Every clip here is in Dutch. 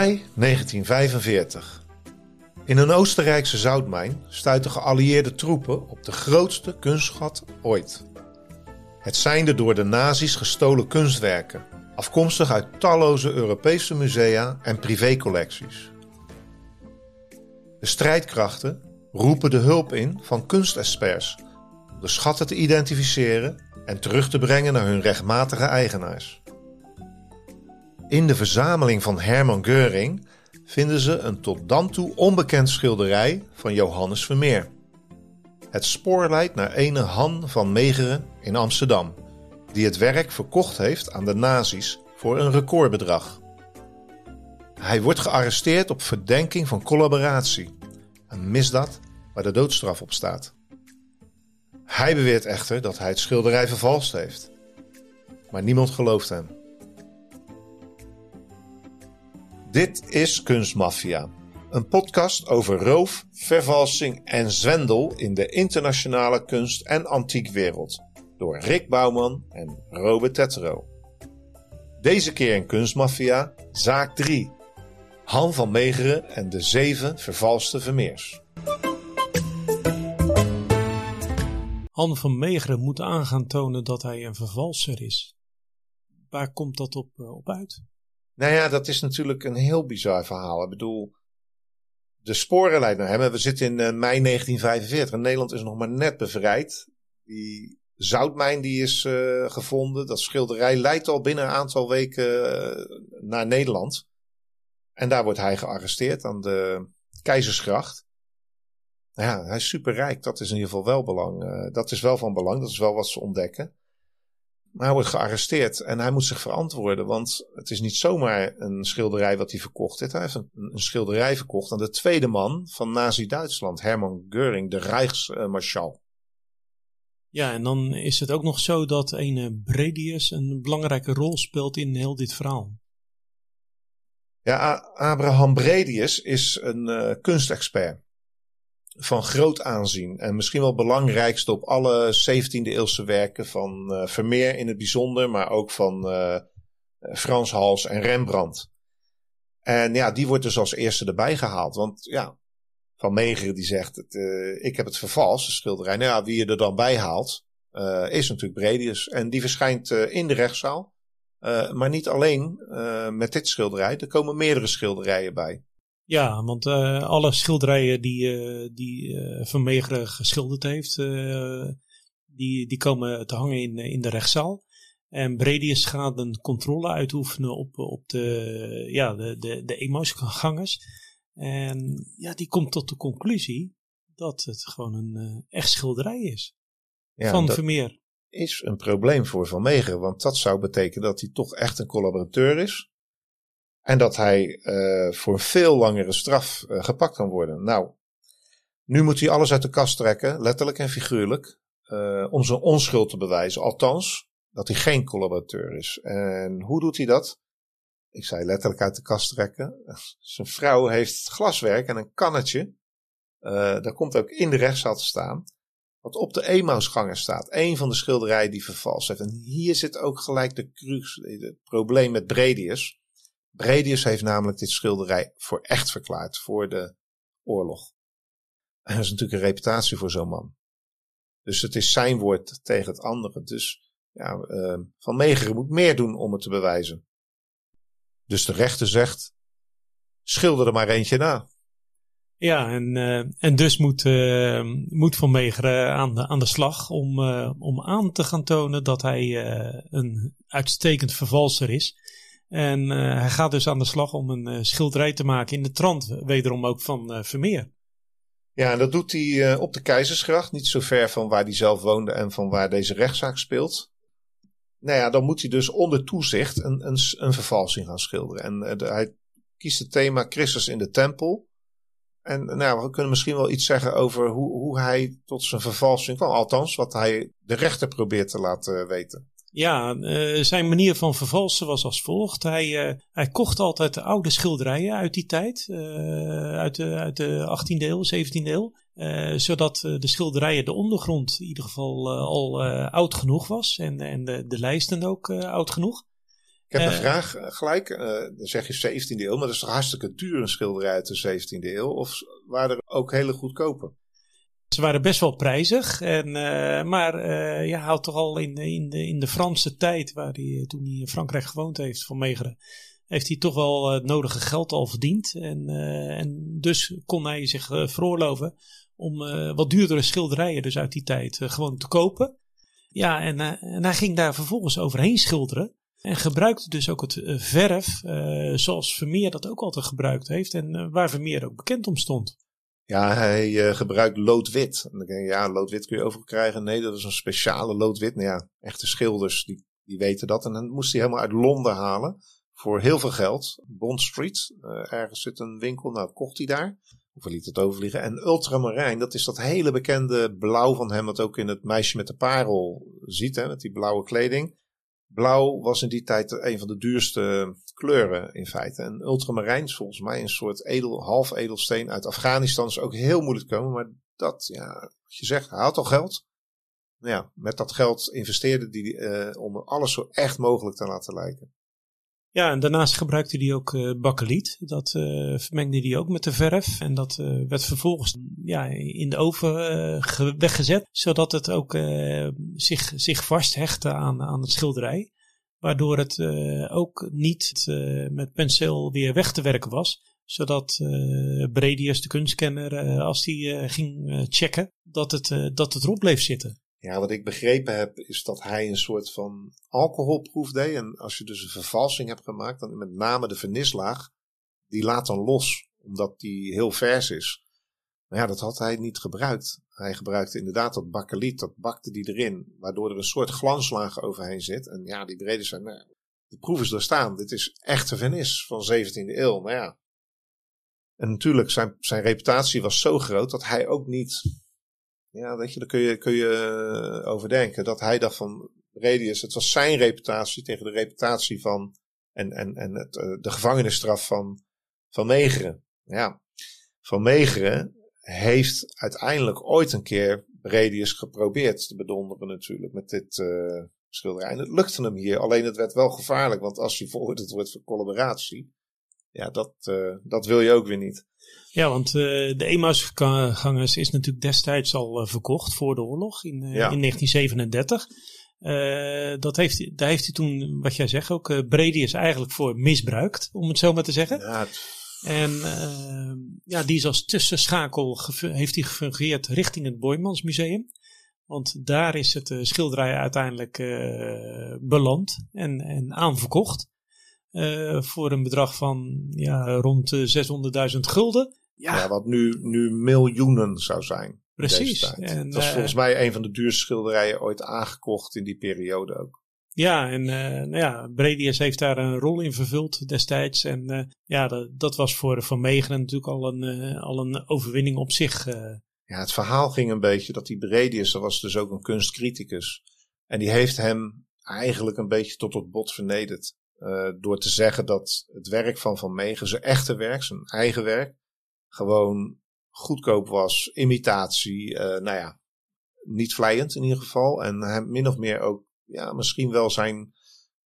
Mei 1945. In een Oostenrijkse zoutmijn stuiten geallieerde troepen op de grootste kunstschat ooit. Het zijn de door de nazi's gestolen kunstwerken, afkomstig uit talloze Europese musea en privécollecties. De strijdkrachten roepen de hulp in van kunstexperts om de schatten te identificeren en terug te brengen naar hun rechtmatige eigenaars. In de verzameling van Hermann Göring vinden ze een tot dan toe onbekend schilderij van Johannes Vermeer. Het spoor leidt naar ene Han van Megeren in Amsterdam, die het werk verkocht heeft aan de nazi's voor een recordbedrag. Hij wordt gearresteerd op verdenking van collaboratie, een misdaad waar de doodstraf op staat. Hij beweert echter dat hij het schilderij vervalst heeft. Maar niemand gelooft hem. Dit is Kunstmafia, een podcast over roof, vervalsing en zwendel in de internationale kunst- en antiekwereld. Door Rick Bouwman en Robert Tetro. Deze keer in Kunstmafia, zaak 3. Han van Megeren en de zeven vervalste Vermeers. Han van Megeren moet aan gaan tonen dat hij een vervalser is. Waar komt dat op, uh, op uit? Nou ja, dat is natuurlijk een heel bizar verhaal. Ik bedoel, de sporen leiden naar hem. We zitten in uh, mei 1945 en Nederland is nog maar net bevrijd. Die zoutmijn die is uh, gevonden, dat schilderij leidt al binnen een aantal weken naar Nederland. En daar wordt hij gearresteerd aan de Keizersgracht. Nou ja, hij is superrijk. Dat is in ieder geval wel belang. Dat is wel van belang. Dat is wel wat ze ontdekken. Maar hij wordt gearresteerd en hij moet zich verantwoorden. Want het is niet zomaar een schilderij wat hij verkocht heeft. Hij heeft een, een schilderij verkocht aan de tweede man van Nazi-Duitsland, Hermann Göring, de Rijksmarschal. Ja, en dan is het ook nog zo dat een Bredius een belangrijke rol speelt in heel dit verhaal. Ja, Abraham Bredius is een uh, kunstexpert van groot aanzien. En misschien wel belangrijkste op alle 17e eeuwse werken van uh, Vermeer in het bijzonder, maar ook van uh, Frans Hals en Rembrandt. En ja, die wordt dus als eerste erbij gehaald. Want ja, Van Megeren die zegt, het, uh, ik heb het vervals, de schilderij. Nou ja, wie je er dan bij haalt, is natuurlijk Bredius. En die verschijnt in de rechtszaal. maar niet alleen met dit schilderij, er komen meerdere schilderijen bij. Ja, want uh, alle schilderijen die, uh, die uh, Van Meegeren geschilderd heeft, die, die komen te hangen in, in de rechtszaal. En Bredius gaat een controle uitoefenen op, op de, ja, de, de, de emotiegangers. En ja, die komt tot de conclusie dat het gewoon een echt schilderij is. Ja, van Vermeer. Is een probleem voor Van Meegeren, want dat zou betekenen dat hij toch echt een collaborateur is. En dat hij uh, voor een veel langere straf uh, gepakt kan worden. Nou, nu moet hij alles uit de kast trekken, letterlijk en figuurlijk, uh, om zijn onschuld te bewijzen. Althans, dat hij geen collaborateur is. En hoe doet hij dat? Ik zei letterlijk uit de kast trekken. Zijn vrouw heeft glaswerk en een kannetje. daar komt ook in de rechtszaal te staan. Wat op de Emausganger staat. Een van de schilderijen die vervals heeft. En hier zit ook gelijk de crux, het probleem met Bredius. Bredius heeft namelijk dit schilderij voor echt verklaard voor de oorlog. En dat is natuurlijk een reputatie voor zo'n man. Dus het is zijn woord tegen het andere. Dus ja, uh, Van Meegeren moet meer doen om het te bewijzen. Dus de rechter zegt, schilder er maar eentje na. Ja, en, uh, en dus moet, uh, moet Van Meegeren aan de, aan de slag om, om aan te gaan tonen dat hij een uitstekend vervalser is. En uh, hij gaat dus aan de slag om een uh, schilderij te maken in de trant, wederom ook van uh, Vermeer. Ja, en dat doet hij op de Keizersgracht, niet zo ver van waar hij zelf woonde en van waar deze rechtszaak speelt. Nou ja, dan moet hij dus onder toezicht een, een, een vervalsing gaan schilderen. En hij kiest het thema Christus in de tempel. En nou, we kunnen misschien wel iets zeggen over hoe, hoe hij tot zijn vervalsing kwam. Althans, wat hij de rechter probeert te laten weten. Ja, uh, zijn manier van vervalsen was als volgt. Hij, uh, hij kocht altijd de oude schilderijen uit die tijd, uh, uit, de, uit de 18e eeuw, 17e eeuw. zodat de schilderijen, de ondergrond in ieder geval al oud genoeg was en, en de, de lijsten ook oud genoeg. Ik heb een vraag gelijk. dan zeg je 17e eeuw, maar dat is toch hartstikke duur een schilderij uit de 17e eeuw? Of waren er ook hele goedkope? Ze waren best wel prijzig. En, uh, maar uh, ja, houdt toch al in, in, de, in de Franse tijd, waar hij, toen hij in Frankrijk gewoond heeft, van Megeren, heeft hij toch wel het nodige geld al verdiend. En, en dus kon hij zich veroorloven om wat duurdere schilderijen dus uit die tijd gewoon te kopen. Ja, en, en hij ging daar vervolgens overheen schilderen. En gebruikte dus ook het verf, zoals Vermeer dat ook altijd gebruikt heeft. En waar Vermeer ook bekend om stond. Ja, hij uh, gebruikt loodwit. En dan denk je, ja, loodwit kun je overal krijgen. Nee, dat is een speciale loodwit. Nou ja, echte schilders, die, die weten dat. En dan moest hij helemaal uit Londen halen. Voor heel veel geld. Bond Street, uh, ergens zit een winkel. Nou, kocht hij daar. Of liet het overvliegen. En ultramarijn, dat is dat hele bekende blauw van hem. Wat ook in het meisje met de parel ziet, hè, met die blauwe kleding. Blauw was in die tijd een van de duurste kleuren in feite. En ultramarijn is volgens mij een soort edel, half edelsteen uit Afghanistan. Is ook heel moeilijk te komen. Maar dat, ja, wat je zegt, had al geld. Nou ja, met dat geld investeerde hij uh, om alles zo echt mogelijk te laten lijken. Ja, en daarnaast gebruikte hij ook uh, bakkeliet. Dat uh, vermengde hij ook met de verf. En dat uh, werd vervolgens ja, in de oven weggezet. Zodat het ook zich, zich vasthechtte aan, aan het schilderij. Waardoor het ook niet met penseel weer weg te werken was. Zodat Bredius, de kunstkenner, als hij ging checken, dat het, dat het erop bleef zitten. Ja, wat ik begrepen heb, is dat hij een soort van alcoholproef deed. En als je dus een vervalsing hebt gemaakt, dan met name de vernislaag, die laat dan los, omdat die heel vers is. Maar ja, dat had hij niet gebruikt. Hij gebruikte inderdaad dat bakkeliet, dat bakte die erin, waardoor er een soort glanslaag overheen zit. En ja, die brede zijn, nou, de proef is er staan. Dit is echte vernis van 17e eeuw. Maar ja. En natuurlijk, zijn, zijn reputatie was zo groot dat hij ook niet ja, weet je, daar kun je, kun je eh, overdenken. Dat hij dacht van Radius, het was zijn reputatie tegen de reputatie van en, en, en het, eh, de gevangenisstraf van, van Megeren. Ja, van Megeren heeft uiteindelijk ooit een keer Radius geprobeerd te bedonderen natuurlijk met dit uh, schilderij. En het lukte hem hier, alleen het werd wel gevaarlijk, want als hij veroordeeld wordt voor collaboratie, ja, dat, uh, dat wil je ook weer niet. Ja, want uh, de Emmausgangers is natuurlijk destijds al uh, verkocht voor de oorlog in, ja. in 1937. dat heeft, daar heeft hij toen, wat jij zegt, ook uh, Bredius eigenlijk voor misbruikt, om het zo maar te zeggen. Ja, het... En ja, die is als tussenschakel heeft hij gefungeerd richting het Boijmansmuseum. Want daar is het schilderij uiteindelijk beland en, en aanverkocht. Uh, voor een bedrag van ja, rond 600.000 gulden. Ja. ja, wat nu, nu miljoenen zou zijn. Precies. En, dat is uh, volgens mij een van de duurste schilderijen ooit aangekocht in die periode ook. Ja, en uh, nou ja, Bredius heeft daar een rol in vervuld destijds. En uh, ja, dat, dat, was voor Van Meegeren natuurlijk al een, al een overwinning op zich. Ja, het verhaal ging een beetje dat die Bredius, dat was dus ook een kunstcriticus. En die heeft hem eigenlijk een beetje tot het bot vernederd. Door te zeggen dat het werk van Van Meegen, zijn echte werk, zijn eigen werk, gewoon goedkoop was, imitatie, uh, nou ja, niet vlijend in ieder geval. En hij min of meer ook, ja, misschien wel zijn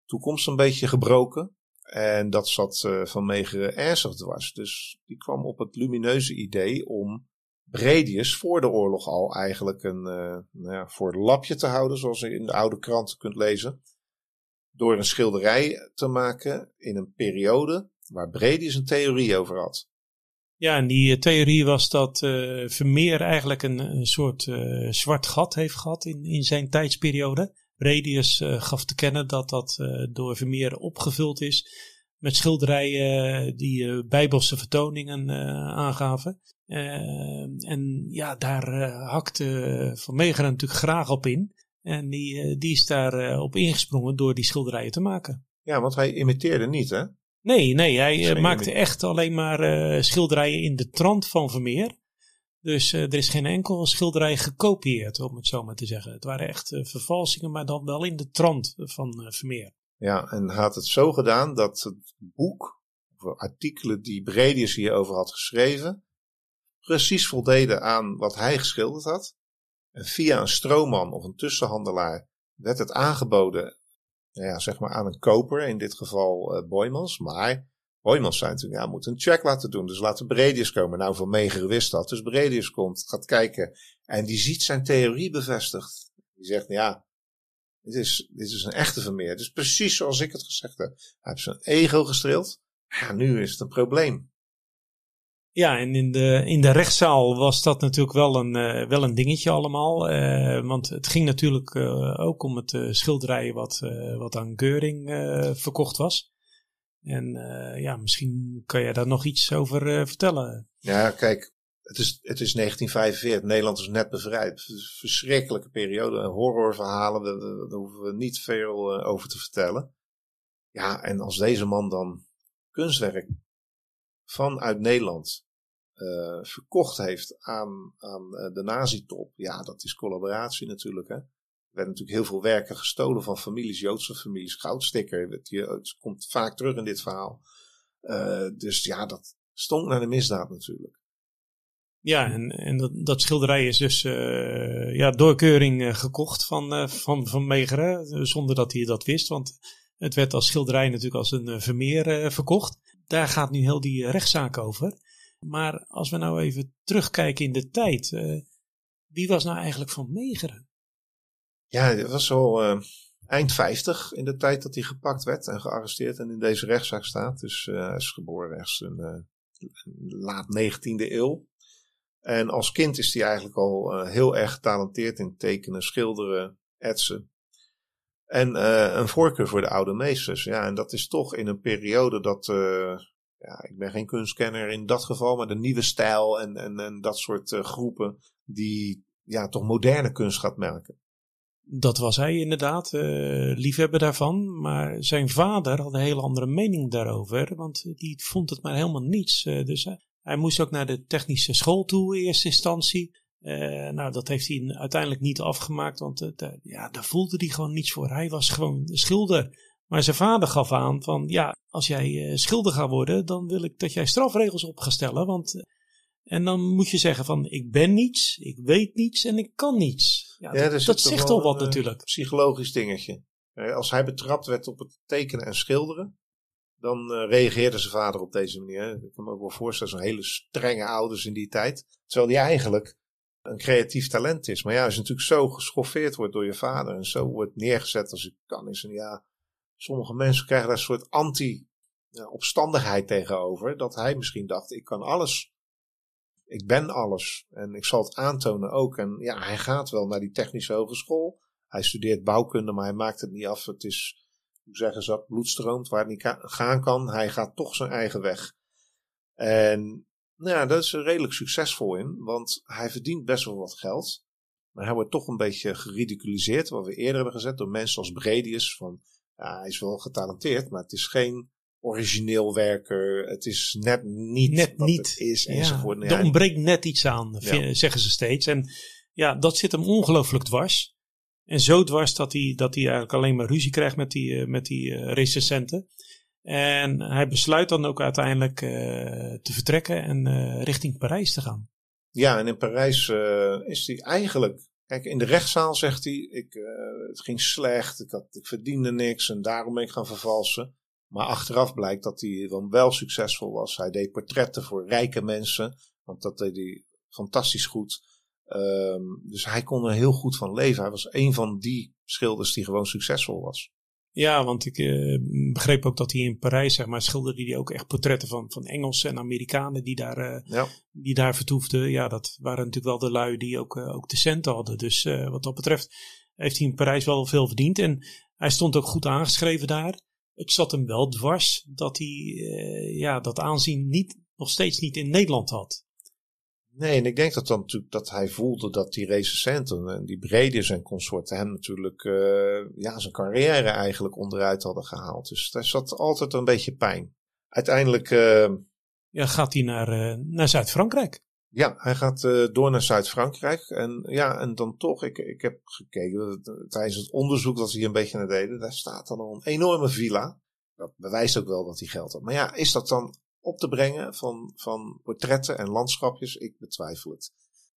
toekomst een beetje gebroken. En dat zat uh, van Megeren ernstig dwars. Dus die kwam op het lumineuze idee om Bredius voor de oorlog al eigenlijk een nou ja, voor lapje te houden, zoals je in de oude kranten kunt lezen. Door een schilderij te maken in een periode waar Bredius een theorie over had. Ja, en die eh, theorie was dat uh, Vermeer eigenlijk een, een soort uh, zwart gat heeft gehad in, in zijn tijdsperiode. Radius uh, gaf te kennen dat dat door Vermeer opgevuld is met schilderijen die bijbelse vertoningen aangaven. en ja, daar hakte Van Meegeren natuurlijk graag op in. En die, die is daar op ingesprongen door die schilderijen te maken. Ja, want hij imiteerde niet, hè? Nee, nee, hij uh, maakte echt alleen maar uh, schilderijen in de trant van Vermeer. Dus uh, er is geen enkel schilderij gekopieerd, om het zo maar te zeggen. Het waren echt vervalsingen, maar dan wel in de trant van Vermeer. Ja, en had het zo gedaan dat het boek, of artikelen die Bredius hierover had geschreven, precies voldeden aan wat hij geschilderd had. En via een stroomman of een tussenhandelaar werd het aangeboden nou ja, zeg maar aan een koper, in dit geval uh, Boymans. Maar Boymans zei natuurlijk, ja, moet een check laten doen. Dus laten Bredius komen. Nou, Van Meegeren wist dat. Dus Bredius komt, gaat kijken. En die ziet zijn theorie bevestigd. Die zegt, ja, dit is, dit is een echte Vermeer. Het is precies zoals ik het gezegd heb. Hij heeft zijn ego gestreeld. Ja, nu is het een probleem. Ja, en in de, in de rechtszaal was dat natuurlijk wel een, uh, wel een dingetje allemaal. Uh, want het ging natuurlijk uh, ook om het schilderij wat, wat aan Geuring verkocht was. En ja, misschien kan jij daar nog iets over vertellen. Ja, kijk, het is, het is 1945. Nederland is net bevrijd. Verschrikkelijke periode. Horrorverhalen, daar hoeven we niet veel over te vertellen. Ja, en als deze man dan kunstwerk vanuit Nederland uh, verkocht heeft aan, aan uh, de nazi-top, ja, dat is collaboratie natuurlijk. Hè. Er werden natuurlijk heel veel werken gestolen van families, Joodse families. Goudsticker, het, komt vaak terug in dit verhaal. Uh, dus ja, dat stond naar de misdaad natuurlijk. Ja, en, en dat, dat schilderij is dus uh, ja, doorkeuring gekocht van, van, van Megeren, zonder dat hij dat wist. Want het werd als schilderij natuurlijk als een Vermeer verkocht. Daar gaat nu heel die rechtszaak over. Maar als we nou even terugkijken in de tijd, uh, wie was nou eigenlijk van Megeren? Ja, dat was al uh, eind 50 in de tijd dat hij gepakt werd en gearresteerd en in deze rechtszaak staat. Dus uh, hij is geboren ergens in laat 19e eeuw. En als kind is hij eigenlijk al heel erg getalenteerd in tekenen, schilderen, etsen. En een voorkeur voor de oude meesters. Ja, en dat is toch in een periode dat ja, ik ben geen kunstkenner in dat geval, maar de nieuwe stijl en, en, en dat soort uh, groepen die ja, toch moderne kunst gaat merken. Dat was hij inderdaad, liefhebber daarvan. Maar zijn vader had een hele andere mening daarover, want die vond het maar helemaal niets. Dus hij moest ook naar de technische school toe in eerste instantie. Nou, dat heeft hij uiteindelijk niet afgemaakt, want ja, daar voelde hij gewoon niets voor. Hij was gewoon schilder. Maar zijn vader gaf aan van ja, als jij uh, schilder gaat worden, dan wil ik dat jij strafregels op gaat stellen. Want, en dan moet je zeggen van ik ben niets, ik weet niets en ik kan niets. Ja, ja dat, dat zegt al wat natuurlijk. Psychologisch dingetje. Als hij betrapt werd op het tekenen en schilderen, dan uh, reageerde zijn vader op deze manier. Ik kan me ook wel voorstellen, zo'n hele strenge ouders in die tijd. Terwijl hij eigenlijk een creatief talent is. Maar ja, als je natuurlijk zo geschoffeerd wordt door je vader en zo wordt neergezet als ik kan, is en ja, sommige mensen krijgen daar een soort anti-opstandigheid tegenover. Dat hij misschien dacht, ik kan alles. Ik ben alles. En ik zal het aantonen ook. En ja, hij gaat wel naar die technische hogeschool. Hij studeert bouwkunde, maar hij maakt het niet af. Het is, hoe zeggen ze dat, bloedstroomt waar het niet gaan kan. Hij gaat toch zijn eigen weg. En nou ja, dat is er redelijk succesvol in, want hij verdient best wel wat geld. Maar hij wordt toch een beetje geridiculiseerd, wat we eerder hebben gezet, door mensen als Bredius. Van ja, hij is wel getalenteerd, maar het is geen origineel werker. Het is net niet net wat niet. het is enzovoort. Ja, er ontbreekt net iets aan, zeggen ze steeds. En ja, dat zit hem ongelooflijk dwars. En zo dwars dat hij, dat hij eigenlijk alleen maar ruzie krijgt met die, uh, met die uh, recensenten. En hij besluit dan ook uiteindelijk uh, te vertrekken en richting Parijs te gaan. Ja, en in Parijs is hij eigenlijk Kijk, in de rechtszaal zegt hij: ik, het ging slecht, ik, had, ik verdiende niks en daarom ben ik gaan vervalsen. Maar achteraf blijkt dat hij dan wel succesvol was. Hij deed portretten voor rijke mensen, want dat deed hij fantastisch goed. Um, dus hij kon er heel goed van leven. Hij was een van die schilders die gewoon succesvol was. Ja, want ik uh, begreep ook dat hij in Parijs, zeg maar, schilderde hij ook echt portretten van, van Engelsen en Amerikanen die daar, uh, ja. die daar vertoefden. Ja, dat waren natuurlijk wel de lui die ook, uh, ook de centen hadden. Dus wat dat betreft heeft hij in Parijs wel veel verdiend. En hij stond ook goed aangeschreven daar. Het zat hem wel dwars dat hij ja, dat aanzien niet, nog steeds niet in Nederland had. Nee, en ik denk dat dan natuurlijk dat hij voelde dat die recensenten en die Bredius en consorten hem natuurlijk uh, ja, zijn carrière eigenlijk onderuit hadden gehaald. Dus daar zat altijd een beetje pijn. Uiteindelijk uh, ja, gaat hij naar, uh, naar Zuid-Frankrijk. Ja, hij gaat door naar Zuid-Frankrijk. En ja, en dan toch, ik, ik heb gekeken tijdens het onderzoek dat ze hier een beetje naar deden, daar staat dan al een enorme villa. Dat bewijst ook wel dat hij geld had. Maar ja, is dat dan op te brengen van, van portretten en landschapjes. Ik betwijfel het.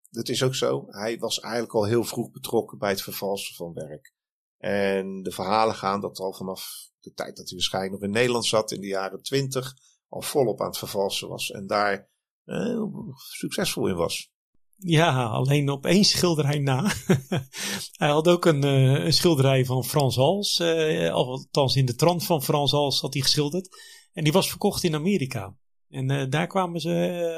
Dat is ook zo. Hij was eigenlijk al heel vroeg betrokken bij het vervalsen van werk. En de verhalen gaan dat al vanaf de tijd dat hij waarschijnlijk nog in Nederland zat, in de jaren twintig, al volop aan het vervalsen was. En daar eh, succesvol in was. Ja, alleen op één schilderij na. hij had ook een, uh, een, schilderij van Frans Hals. Uh, althans, in de trant van Frans Hals had hij geschilderd. En die was verkocht in Amerika. En uh, daar kwamen ze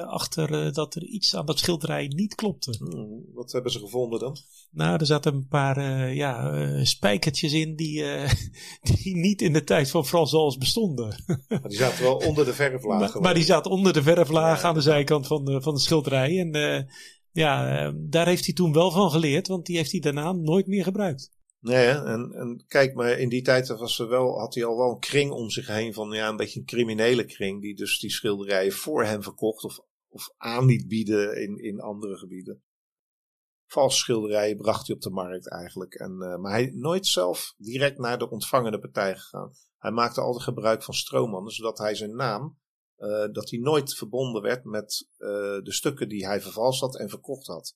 uh, achter uh, dat er iets aan dat schilderij niet klopte. Hmm, wat hebben ze gevonden dan? Nou, er zaten een paar ja, spijkertjes in die, die niet in de tijd van Frans Hals bestonden. maar die zaten wel onder de verflaag. maar, maar, die zaten onder de verflaag ja. aan de zijkant van de, van de schilderij. En ja, daar heeft hij toen wel van geleerd, want die heeft hij daarna nooit meer gebruikt. Nee, en, en kijk, maar in die tijd was er wel, had hij al wel een kring om zich heen van ja, een beetje een criminele kring. Die dus die schilderijen voor hem verkocht of, of aan liet bieden in, in andere gebieden. Valse schilderijen bracht hij op de markt eigenlijk. En, uh, maar hij nooit zelf direct naar de ontvangende partij gegaan. Hij maakte altijd gebruik van stroommannen, zodat hij zijn naam, uh, dat hij nooit verbonden werd met uh, de stukken die hij vervalst had en verkocht had.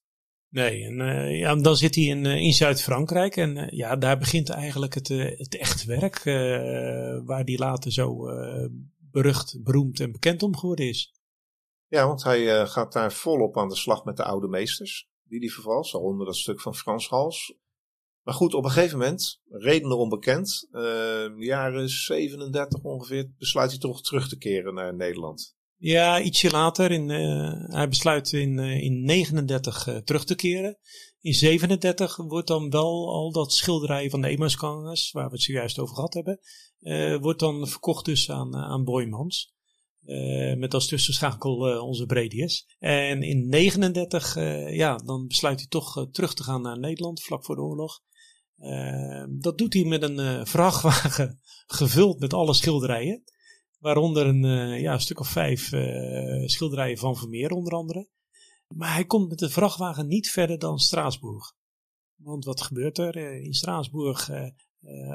Nee, en uh, ja, dan zit hij in, uh, in Zuid-Frankrijk en uh, ja, daar begint eigenlijk het, het echte werk, waar hij later zo berucht, beroemd en bekend om geworden is. Ja, want hij gaat daar volop aan de slag met de oude meesters, die hij vervalt, zo onder dat stuk van Frans Hals. Maar goed, op een gegeven moment, redenen onbekend, jaren 37 ongeveer, besluit hij toch terug te keren naar Nederland. Ja, ietsje later. In, uh, hij besluit in, uh, in 39 uh, terug te keren. In 37 wordt dan wel al dat schilderij van de Emausgangers, waar we het zojuist over gehad hebben, wordt dan verkocht dus aan, aan Boymans. met als tussenschakel onze Bredius. En in 39, ja, dan besluit hij toch terug te gaan naar Nederland, vlak voor de oorlog. dat doet hij met een vrachtwagen gevuld met alle schilderijen. Waaronder een, uh, ja, een stuk of vijf uh, schilderijen van Vermeer onder andere. Maar hij komt met de vrachtwagen niet verder dan Straatsburg. Want wat gebeurt er? Uh, in Straatsburg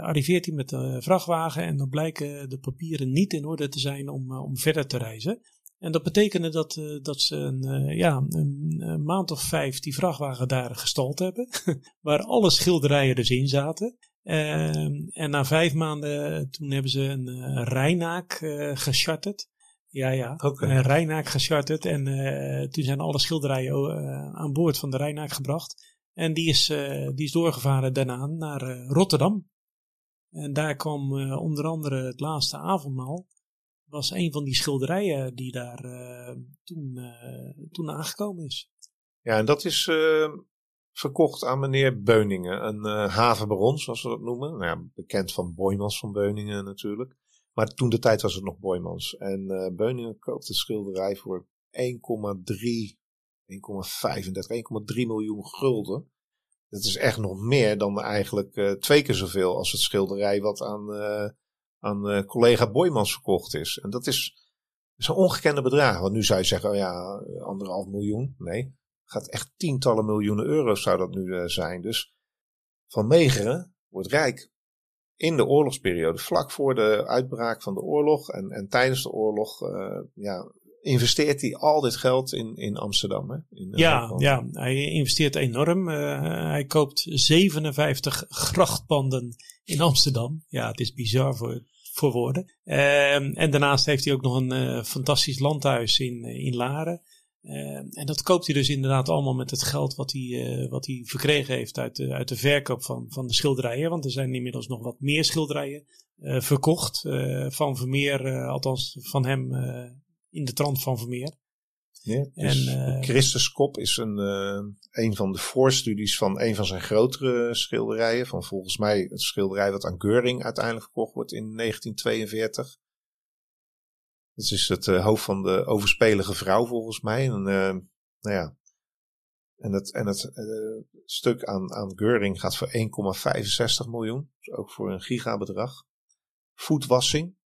arriveert hij met de vrachtwagen en dan blijken de papieren niet in orde te zijn om, om verder te reizen. En dat betekende dat, dat ze een, ja, een, maand of vijf die vrachtwagen daar gestald hebben. waar alle schilderijen dus in zaten. Uh, en na vijf maanden, toen hebben ze een uh, Rijnaak uh, gecharterd. Ja, ja. Okay. Een Rijnaak gecharterd. En uh, toen zijn alle schilderijen aan boord van de Rijnaak gebracht. En die is, die is doorgevaren daarna naar Rotterdam. En daar kwam onder andere het laatste avondmaal. Was een van die schilderijen die daar toen, toen aangekomen is. Ja, en dat is verkocht aan meneer Beuningen. Een uh, havenbaron, zoals we dat noemen. Nou ja, bekend van Boymans van Beuningen natuurlijk. Maar toen de tijd was het nog Boymans. En uh, Beuningen koopt de schilderij voor 1,3, 1,35, 1,3 miljoen gulden. Dat is echt nog meer dan eigenlijk uh, twee keer zoveel als het schilderij wat aan, aan collega Boymans verkocht is. En dat is, is een ongekende bedrag. Want nu zou je zeggen, oh ja, anderhalf miljoen. Nee, gaat echt tientallen miljoenen euro's zou dat nu uh, zijn. Dus Van Meegeren wordt rijk in de oorlogsperiode, vlak voor de uitbraak van de oorlog en, en tijdens de oorlog, uh, ja, investeert hij al dit geld in, in Amsterdam. Hè? In, uh, ja, ja, hij investeert enorm. hij koopt 57 grachtpanden in Amsterdam. Ja, het is bizar voor, voor woorden. Ehm, en daarnaast heeft hij ook nog een fantastisch landhuis in, in Laren. Uh, en dat koopt hij dus inderdaad allemaal met het geld wat hij, uh, wat hij verkregen heeft uit de, uit de verkoop van, van de schilderijen. Want er zijn inmiddels nog wat meer schilderijen uh, verkocht van Vermeer, althans van hem in de trant van Vermeer. Ja, dus en, Christus Kop is een, een van de voorstudies van een van zijn grotere schilderijen. Van volgens mij het schilderij wat aan Geuring uiteindelijk verkocht wordt in 1942. Dat is het uh, hoofd van de overspelige vrouw volgens mij. En, uh, nou ja. En het, en het uh, stuk aan, aan Geuring gaat voor 1,65 miljoen. Dus ook voor een gigabedrag. Voetwassing.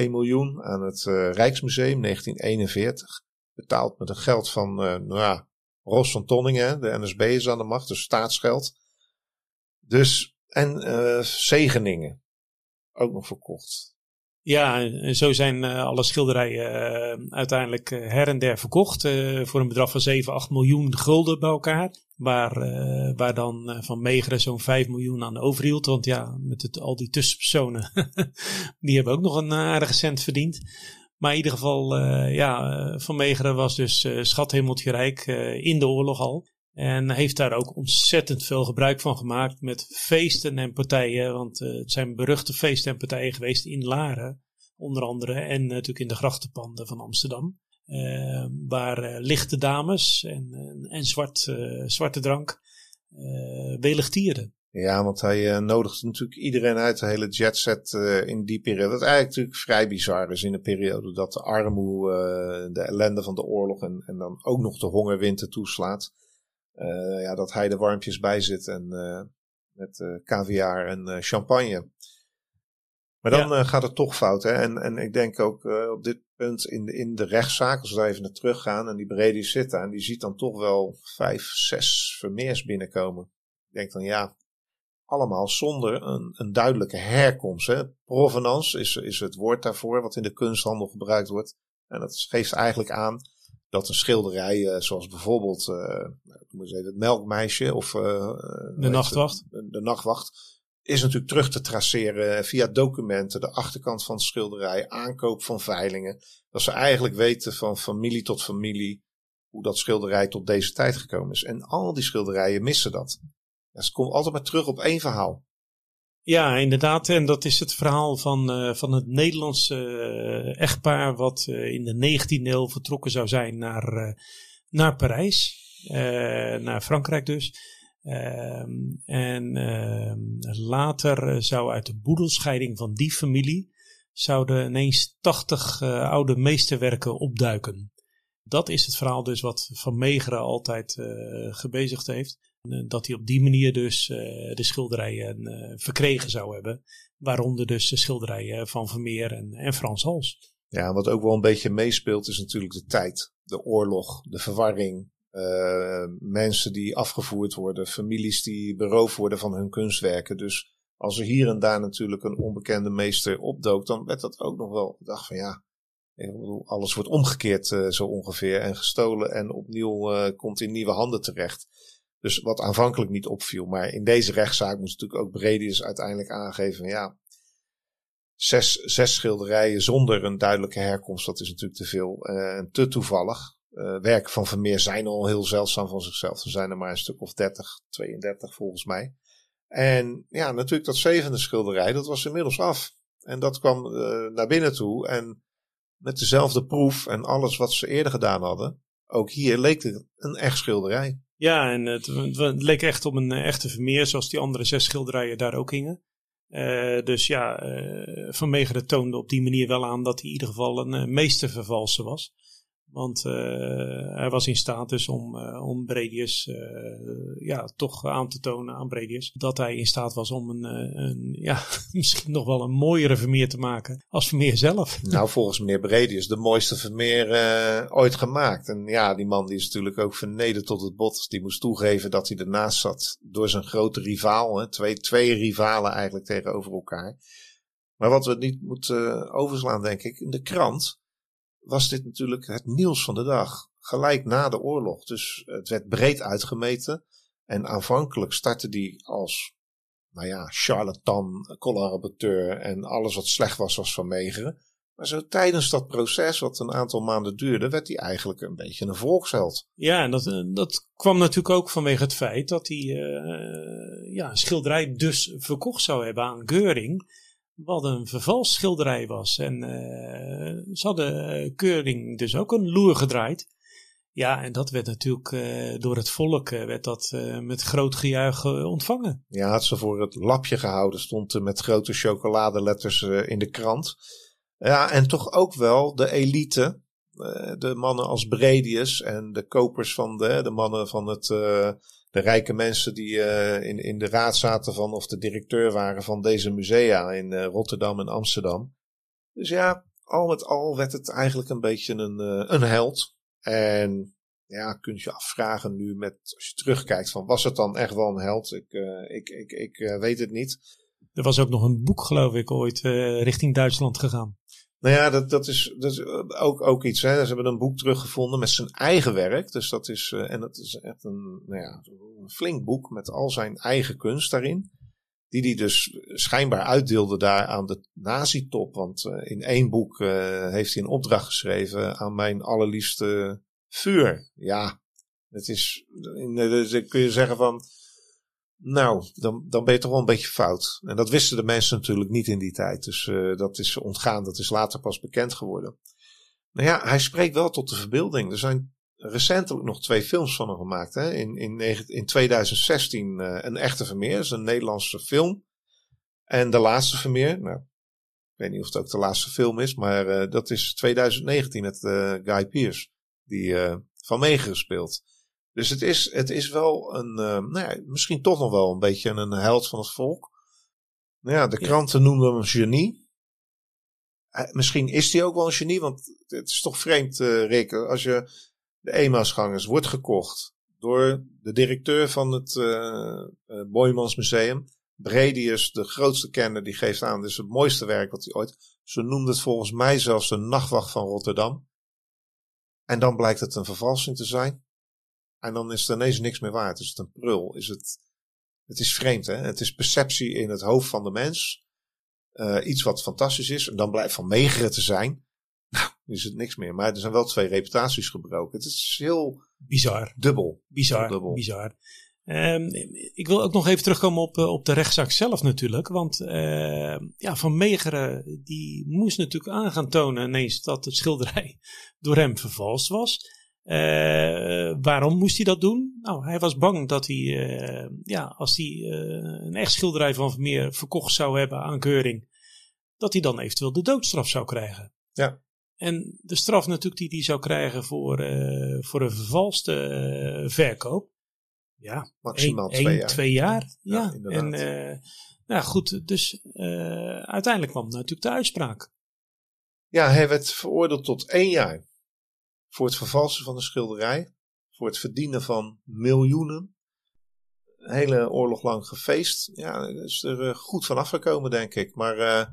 1,1 miljoen aan het Rijksmuseum 1941. Betaald met een geld van, nou ja, Ros van Tonningen. De NSB is aan de macht, dus staatsgeld. Dus, en Zegeningen. Ook nog verkocht. Ja, en zo zijn alle schilderijen uiteindelijk her en der verkocht voor een bedrag van 7, 8 miljoen gulden bij elkaar. Waar, waar dan Van Meegeren zo'n 5 miljoen aan overhield. Want ja, met het, al die tussenpersonen, die hebben ook nog een aardige cent verdiend. Maar in ieder geval, ja, Van Meegeren was dus schathemeltje rijk in de oorlog al. En heeft daar ook ontzettend veel gebruik van gemaakt met feesten en partijen. Want uh, het zijn beruchte feesten en partijen geweest in Laren, onder andere. En natuurlijk in de grachtenpanden van Amsterdam. Uh, waar uh, lichte dames en, en zwart, zwarte drank weligtierden. Ja, want hij nodigde natuurlijk iedereen uit, de hele jetset in die periode. Wat eigenlijk natuurlijk vrij bizar is in een periode dat de armoede, de ellende van de oorlog en, en dan ook nog de hongerwinter toeslaat. Uh, ja, dat hij er warmpjes bij zit en uh, met uh, caviar en champagne. Maar dan ja. gaat het toch fout. Hè? En, en ik denk ook op dit punt in de, in de rechtszaak, als we even naar terug gaan en die Brady zit daar en die ziet dan toch wel vijf, zes vermeers binnenkomen. Ik denk dan ja, allemaal zonder een, een duidelijke herkomst. Hè? Provenance is, is het woord daarvoor wat in de kunsthandel gebruikt wordt. En dat geeft eigenlijk aan dat een schilderij, uh, zoals bijvoorbeeld uh, even, het melkmeisje of uh, de nachtwacht. de, de, nachtwacht, is natuurlijk terug te traceren via documenten, de achterkant van het schilderij, aankoop van veilingen. Dat ze eigenlijk weten van familie tot familie hoe dat schilderij tot deze tijd gekomen is. En al die schilderijen missen dat. Ja, ze komen altijd maar terug op één verhaal. Ja, inderdaad. En dat is het verhaal van, uh, van het Nederlandse uh, echtpaar wat uh, in de 19e eeuw vertrokken zou zijn naar, naar Parijs. naar Frankrijk dus. Ehm, en ehm, later zou uit de boedelscheiding van die familie zouden ineens 80 oude meesterwerken opduiken. Dat is het verhaal dus wat Van Meegeren altijd gebezigd heeft. Eh, dat hij op die manier dus uh, de schilderijen uh, verkregen zou hebben. Waaronder dus de schilderijen van Vermeer en, en Frans Hals. Ja, wat ook wel een beetje meespeelt is natuurlijk de tijd. De oorlog, de verwarring. Mensen die afgevoerd worden, families die beroofd worden van hun kunstwerken. Dus als er hier en daar natuurlijk een onbekende meester opdook, dan werd dat ook nog wel. Ik dacht van ja, alles wordt omgekeerd zo ongeveer en gestolen en opnieuw komt in nieuwe handen terecht. Dus wat aanvankelijk niet opviel. Maar in deze rechtszaak moest natuurlijk ook Bredius uiteindelijk aangeven. Ja, zes, zes schilderijen zonder een duidelijke herkomst. Dat is natuurlijk te veel uh, en te toevallig. Uh, werken van Vermeer zijn al heel zeldzaam van zichzelf. Er zijn er maar een stuk of 30, 32 volgens mij. En ja, natuurlijk dat zevende schilderij, dat was inmiddels af. En dat kwam uh, naar binnen toe. En met dezelfde proef en alles wat ze eerder gedaan hadden. Ook hier leek het een echt schilderij. Ja, en het, leek echt op een eh, echte Vermeer, zoals die andere zes schilderijen daar ook hingen. Uh, dus ja, uh, Van Meegeren toonde op die manier wel aan dat hij in ieder geval een uh, meestervervalser was. Want uh, hij was in staat dus om, uh, om Bredius uh, ja, toch aan te tonen aan Bredius dat hij in staat was om een, een ja, misschien nog wel een mooiere Vermeer te maken als Vermeer zelf. Nou, volgens meneer Bredius de mooiste Vermeer ooit gemaakt. En ja, die man die is natuurlijk ook vernederd tot het bot. Die moest toegeven dat hij ernaast zat door zijn grote rivaal. Hè. Twee, twee rivalen eigenlijk tegenover elkaar. Maar wat we niet moeten overslaan, denk ik, in de krant was dit natuurlijk het nieuws van de dag. Gelijk na de oorlog. Dus het werd breed uitgemeten. En aanvankelijk startte die als, nou ja, charlatan, collaborateur en alles wat slecht was, was van Megeren. Maar zo tijdens dat proces, wat een aantal maanden duurde, werd hij eigenlijk een beetje een volksheld. Ja, en dat, dat kwam natuurlijk ook vanwege het feit dat hij uh, ja, een schilderij dus verkocht zou hebben aan Geuring wat een vervalsschilderij was. En uh, ze hadden Keuring dus ook een loer gedraaid. Ja, en dat werd natuurlijk uh, door het volk uh, werd dat, met groot gejuich ontvangen. Ja, had ze voor het lapje gehouden, stond met grote chocoladeletters in de krant. Ja, en toch ook wel de elite, de mannen als Bredius en de kopers van de, de mannen van het de rijke mensen die uh, in, in de raad zaten van, of de directeur waren van deze musea in Rotterdam en Amsterdam. Dus ja, al met al werd het eigenlijk een beetje een, een held. En ja, kunt je afvragen nu met, als je terugkijkt van, was het dan echt wel een held? Ik, ik, ik, ik weet het niet. Er was ook nog een boek, geloof ik, ooit richting Duitsland gegaan. Nou ja, dat, dat, is, dat is ook, ook iets. Hè. Ze hebben een boek teruggevonden met zijn eigen werk. Dus dat is, en dat is echt een, nou ja, flink boek met al zijn eigen kunst daarin. Die hij dus schijnbaar uitdeelde daar aan de nazi-top. Want in één boek heeft hij een opdracht geschreven aan mijn allerliefste vuur. Ja, het is, kun je zeggen van, nou, dan, dan ben je toch wel een beetje fout. En dat wisten de mensen natuurlijk niet in die tijd. Dus uh, dat is ontgaan, dat is later pas bekend geworden. Nou ja, hij spreekt wel tot de verbeelding. Er zijn recentelijk nog twee films van hem gemaakt. Hè? In, in, in 2016 uh, eh, Een Echte Vermeer, dat is een Nederlandse film. En De Laatste Vermeer, nou, ik weet niet of het ook de laatste film is, maar uh, dat is 2019 met Guy Pearce, die van meegespeeld. Dus het is, het is wel een, uh, nou ja, misschien toch nog wel een beetje een held van het volk. Nou ja, de kranten ja. noemden hem een genie. Uh, misschien is hij ook wel een genie, want het is toch vreemd, uh, Rick, als je de Emausgangers wordt gekocht door de directeur van het Boymans Museum. Bredius, de grootste kenner, die geeft aan, dit is het mooiste werk wat hij ooit. Ze noemde het volgens mij zelfs de nachtwacht van Rotterdam. En dan blijkt het een vervalsing te zijn. En dan is het ineens niks meer waard. Is het een prul? Is het, het is vreemd, hè? Het is perceptie in het hoofd van de mens. Uh, iets wat fantastisch is. En dan blijft van megeren te zijn. Nou, is het niks meer. Maar er zijn wel twee reputaties gebroken. Het is heel bizar. Dubbel. Bizar. dubbel. bizar. Um, ik wil ook nog even terugkomen op, eh, op de rechtszaak zelf natuurlijk. Want uh, ja, Van Megeren die moest natuurlijk aan gaan tonen ineens dat het schilderij door hem vervalst was. Uh, waarom moest hij dat doen? Nou, hij was bang dat hij, uh, ja, als hij uh, een echt schilderij van Vermeer verkocht zou hebben aan Keuring, dat hij dan eventueel de doodstraf zou krijgen. Ja. En de straf natuurlijk die hij zou krijgen voor, voor een vervalste verkoop. Ja, maximaal een, twee, jaar. twee jaar. Ja, ja en nou goed, dus uiteindelijk kwam natuurlijk de uitspraak. Ja, hij werd veroordeeld tot één jaar voor het vervalsen van de schilderij, voor het verdienen van miljoenen. Een hele oorlog lang gefeest. Ja, is er uh, goed van afgekomen, denk ik. Maar uh,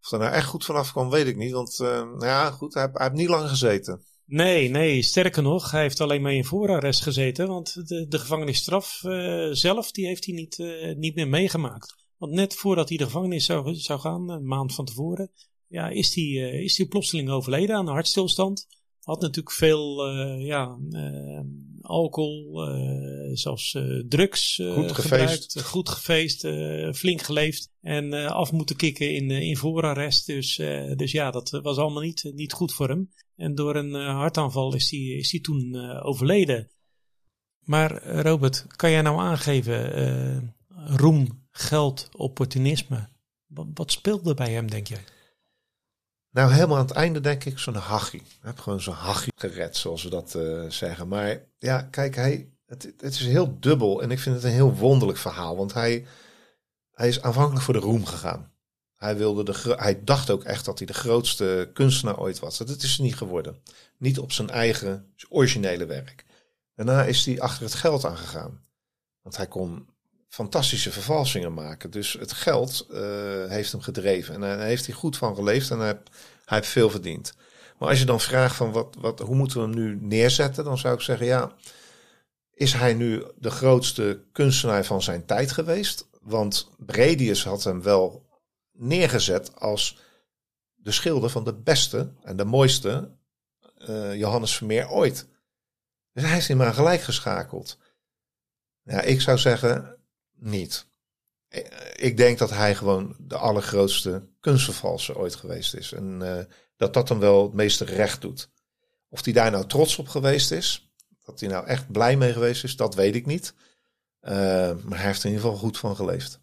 of er nou echt goed vanaf kwam, weet ik niet. Want nou ja, goed, hij, hij heeft niet lang gezeten. Nee, nee, sterker nog, hij heeft alleen maar in voorarrest gezeten. Want de, de gevangenisstraf zelf, die heeft hij niet, niet meer meegemaakt. Want net voordat hij de gevangenis zou, zou gaan, een maand van tevoren, ja, is hij is die plotseling overleden aan een hartstilstand had natuurlijk veel uh, ja, uh, alcohol, uh, zelfs drugs goed gebruikt. Goed gefeest, flink geleefd en af moeten kicken in, in voorarrest. Dus, dus ja, dat was allemaal niet, niet goed voor hem. En door een hartaanval is hij is die toen overleden. Maar Robert, kan jij nou aangeven, roem, geld, opportunisme, wat, wat speelde bij hem, denk jij? Nou, helemaal aan het einde denk ik zo'n hachie. Ik heb gewoon zo'n hachie gered, zoals we dat uh, zeggen. Maar ja, kijk, hij, het, het is heel dubbel en ik vind het een heel wonderlijk verhaal. Want hij, hij is aanvankelijk voor de roem gegaan. Hij, wilde de, hij dacht ook echt dat hij de grootste kunstenaar ooit was. Dat is niet geworden. Niet op zijn eigen originele werk. Daarna is hij achter het geld aangegaan. Want hij kon fantastische vervalsingen maken. Dus het geld uh, heeft hem gedreven. En daar heeft hij goed van geleefd en hij, heeft veel verdiend. Maar als je dan vraagt van wat, wat, hoe moeten we hem nu neerzetten, dan zou ik zeggen, ja, is hij nu de grootste kunstenaar van zijn tijd geweest? Want Bredius had hem wel neergezet als de schilder van de beste en de mooiste uh, Johannes Vermeer ooit. Dus hij is hem maar gelijk geschakeld. Ja, ik zou zeggen, niet. Ik denk dat hij gewoon de allergrootste kunstvervalser ooit geweest is. En uh, dat dat hem wel het meeste recht doet. Of hij daar nou trots op geweest is, dat hij nou echt blij mee geweest is, dat weet ik niet. Uh, maar hij heeft er in ieder geval goed van geleefd.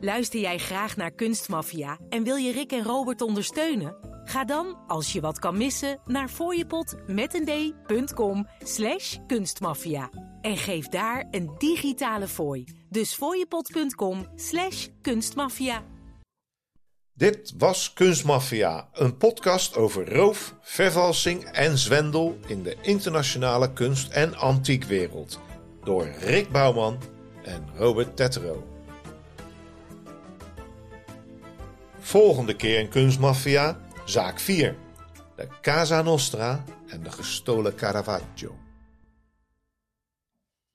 Luister jij graag naar Kunstmafia en wil je Rick en Robert ondersteunen? Ga dan, als je wat kan missen, naar fooiepot.com slash kunstmafia. En geef daar een digitale fooi. Dus fooiepot.com slash kunstmafia. Dit was Kunstmafia, een podcast over roof, vervalsing en zwendel in de internationale kunst- en antiekwereld. Door Rick Bouwman en Robert Tettero. Volgende keer in Kunstmafia, zaak 4. De Casa Nostra en de gestolen Caravaggio.